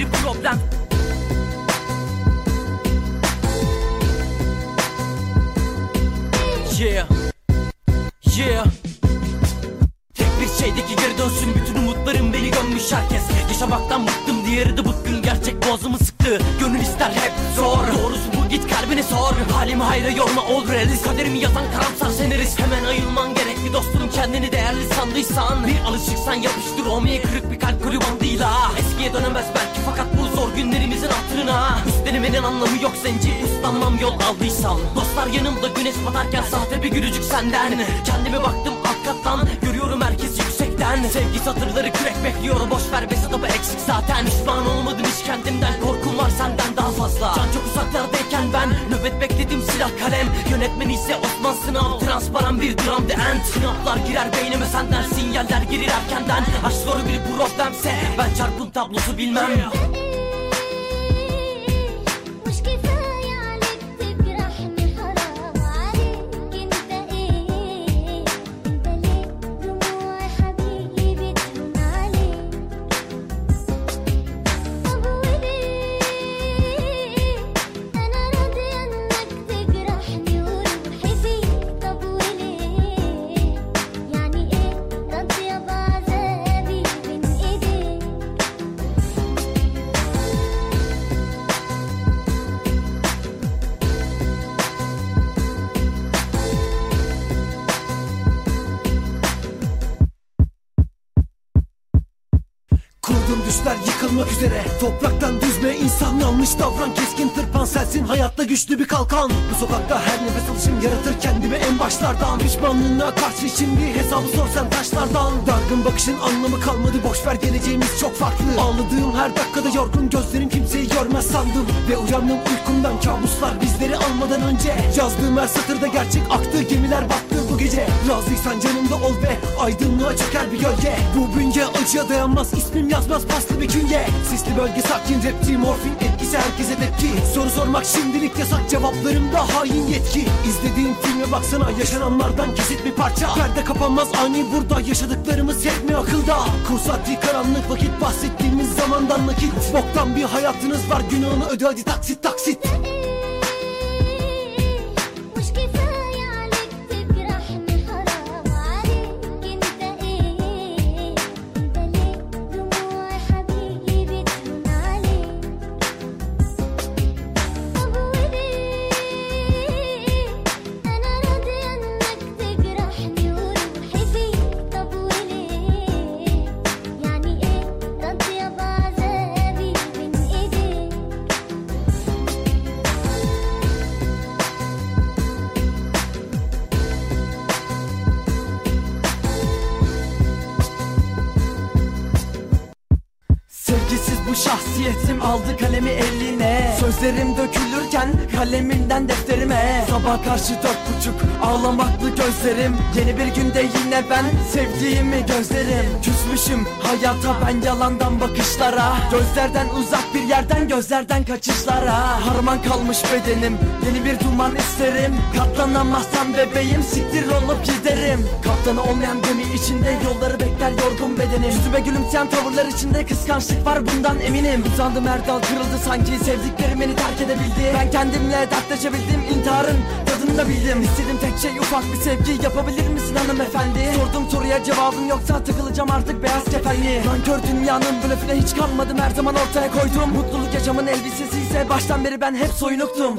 bir problem. Yeah Yeah. Tek bir şeydeki geri dönsün bütün umutlarım beni gömmüş herkes. Yaşamaktan bıktım diğeri de bıkkın. Gerçek boğazımı sıktı Gönül ister hep zor. Doğrusu bu git kalbini sor. Halimi hayra yorma ol realist. Kaderimi yazan karamsar senarist Hemen ayılman gerekli dostum kendini değerli sandıysan. Bir alışıksan yapıştır olmaya kırık bir kalp kırı bandıyla Eskiye dönemez zor hatırına Üstelemenin anlamı yok zenci Uslanmam yol aldıysam. Dostlar yanımda güneş batarken sahte bir gülücük senden. Kendime baktım alt Görüyorum herkes yüksekten. Sevgi satırları kürek bekliyor Boş ver be satabı eksik zaten. Pişman olmadım hiç kendimden Korkum var senden daha fazla. Can çok uzaklardayken ben Nöbet bekledim silah kalem. Yönetmen ise Osman Sınav Transparan bir dram the end. Sınavlar girer beynime senden Sinyaller girir erkenden. Aşk zoru bir problemse Ben çarpım tablosu bilmem Kurduğum düşler yıkılmak üzere. Topraktan düzme insan yanlış davran. Keskin tırpan sensin hayatta güçlü bir kalkan. Bu sokakta her nefes alışım yaratır kendimi en başlardan. Pişmanlığına karşı şimdi hesabı sorsan taşlardan. Dargın bakışın anlamı kalmadı boş ver geleceğimiz çok farklı. Ağladığım her dakikada yorgun gözlerim kimseyi görmez sandım. Ve uyandım uykumdan kabuslar bizleri almadan önce. Yazdığım her satırda gerçek aydınlığa çöker bir gölge. Bu bünye acıya dayanmaz ismim yazmaz paslı bir künye. Sisli bölge sakin rapçi morfin etkisi herkese tepki. Soru sormak şimdilik yasak cevaplarımda hain yetki. İzlediğin filme baksana yaşananlardan kesit bir parça. Perde kapanmaz ani burada yaşadıklarımız hep mi akılda? Kursatli karanlık vakit bahsettiğimiz zamandan nakit. Boktan bir hayatınız var günahını öde hadi taksit taksit bu şahsiyetim aldı kalemi eline. Sözlerim dökülürken kalemimden defterime Sabah karşı dört buçuk ağlamaklı gözlerim. Yeni bir günde yine ben sevdiğimi gözlerim. Küsmüşüm hayata ben yalandan bakışlara. Gözlerden uzak bir yerden gözlerden kaçışlara. Harman kalmış bedenim yeni bir duman isterim. Katlanamazsam bebeğim siktir olup giderim. Kaptanı olmayan gemi içinde yolları bekler yorgun bedenim. Yüzüme gülümseyen tavırlar içinde kıskançlık var bundan eminim. Uzandım her dal kırıldı sanki sevdiklerim beni terk edebildi Ben kendimle dertleşebildim intiharın tadını da bildim İstediğim tek şey ufak bir sevgi. Yapabilir misin hanımefendi? Sordum soruya cevabın yoksa takılacağım artık beyaz kefenli. Nankör dünyanın blöfüne hiç kalmadım her zaman ortaya koydum. Mutluluk yaşamın elbisesi ise baştan beri ben hep soyunuktum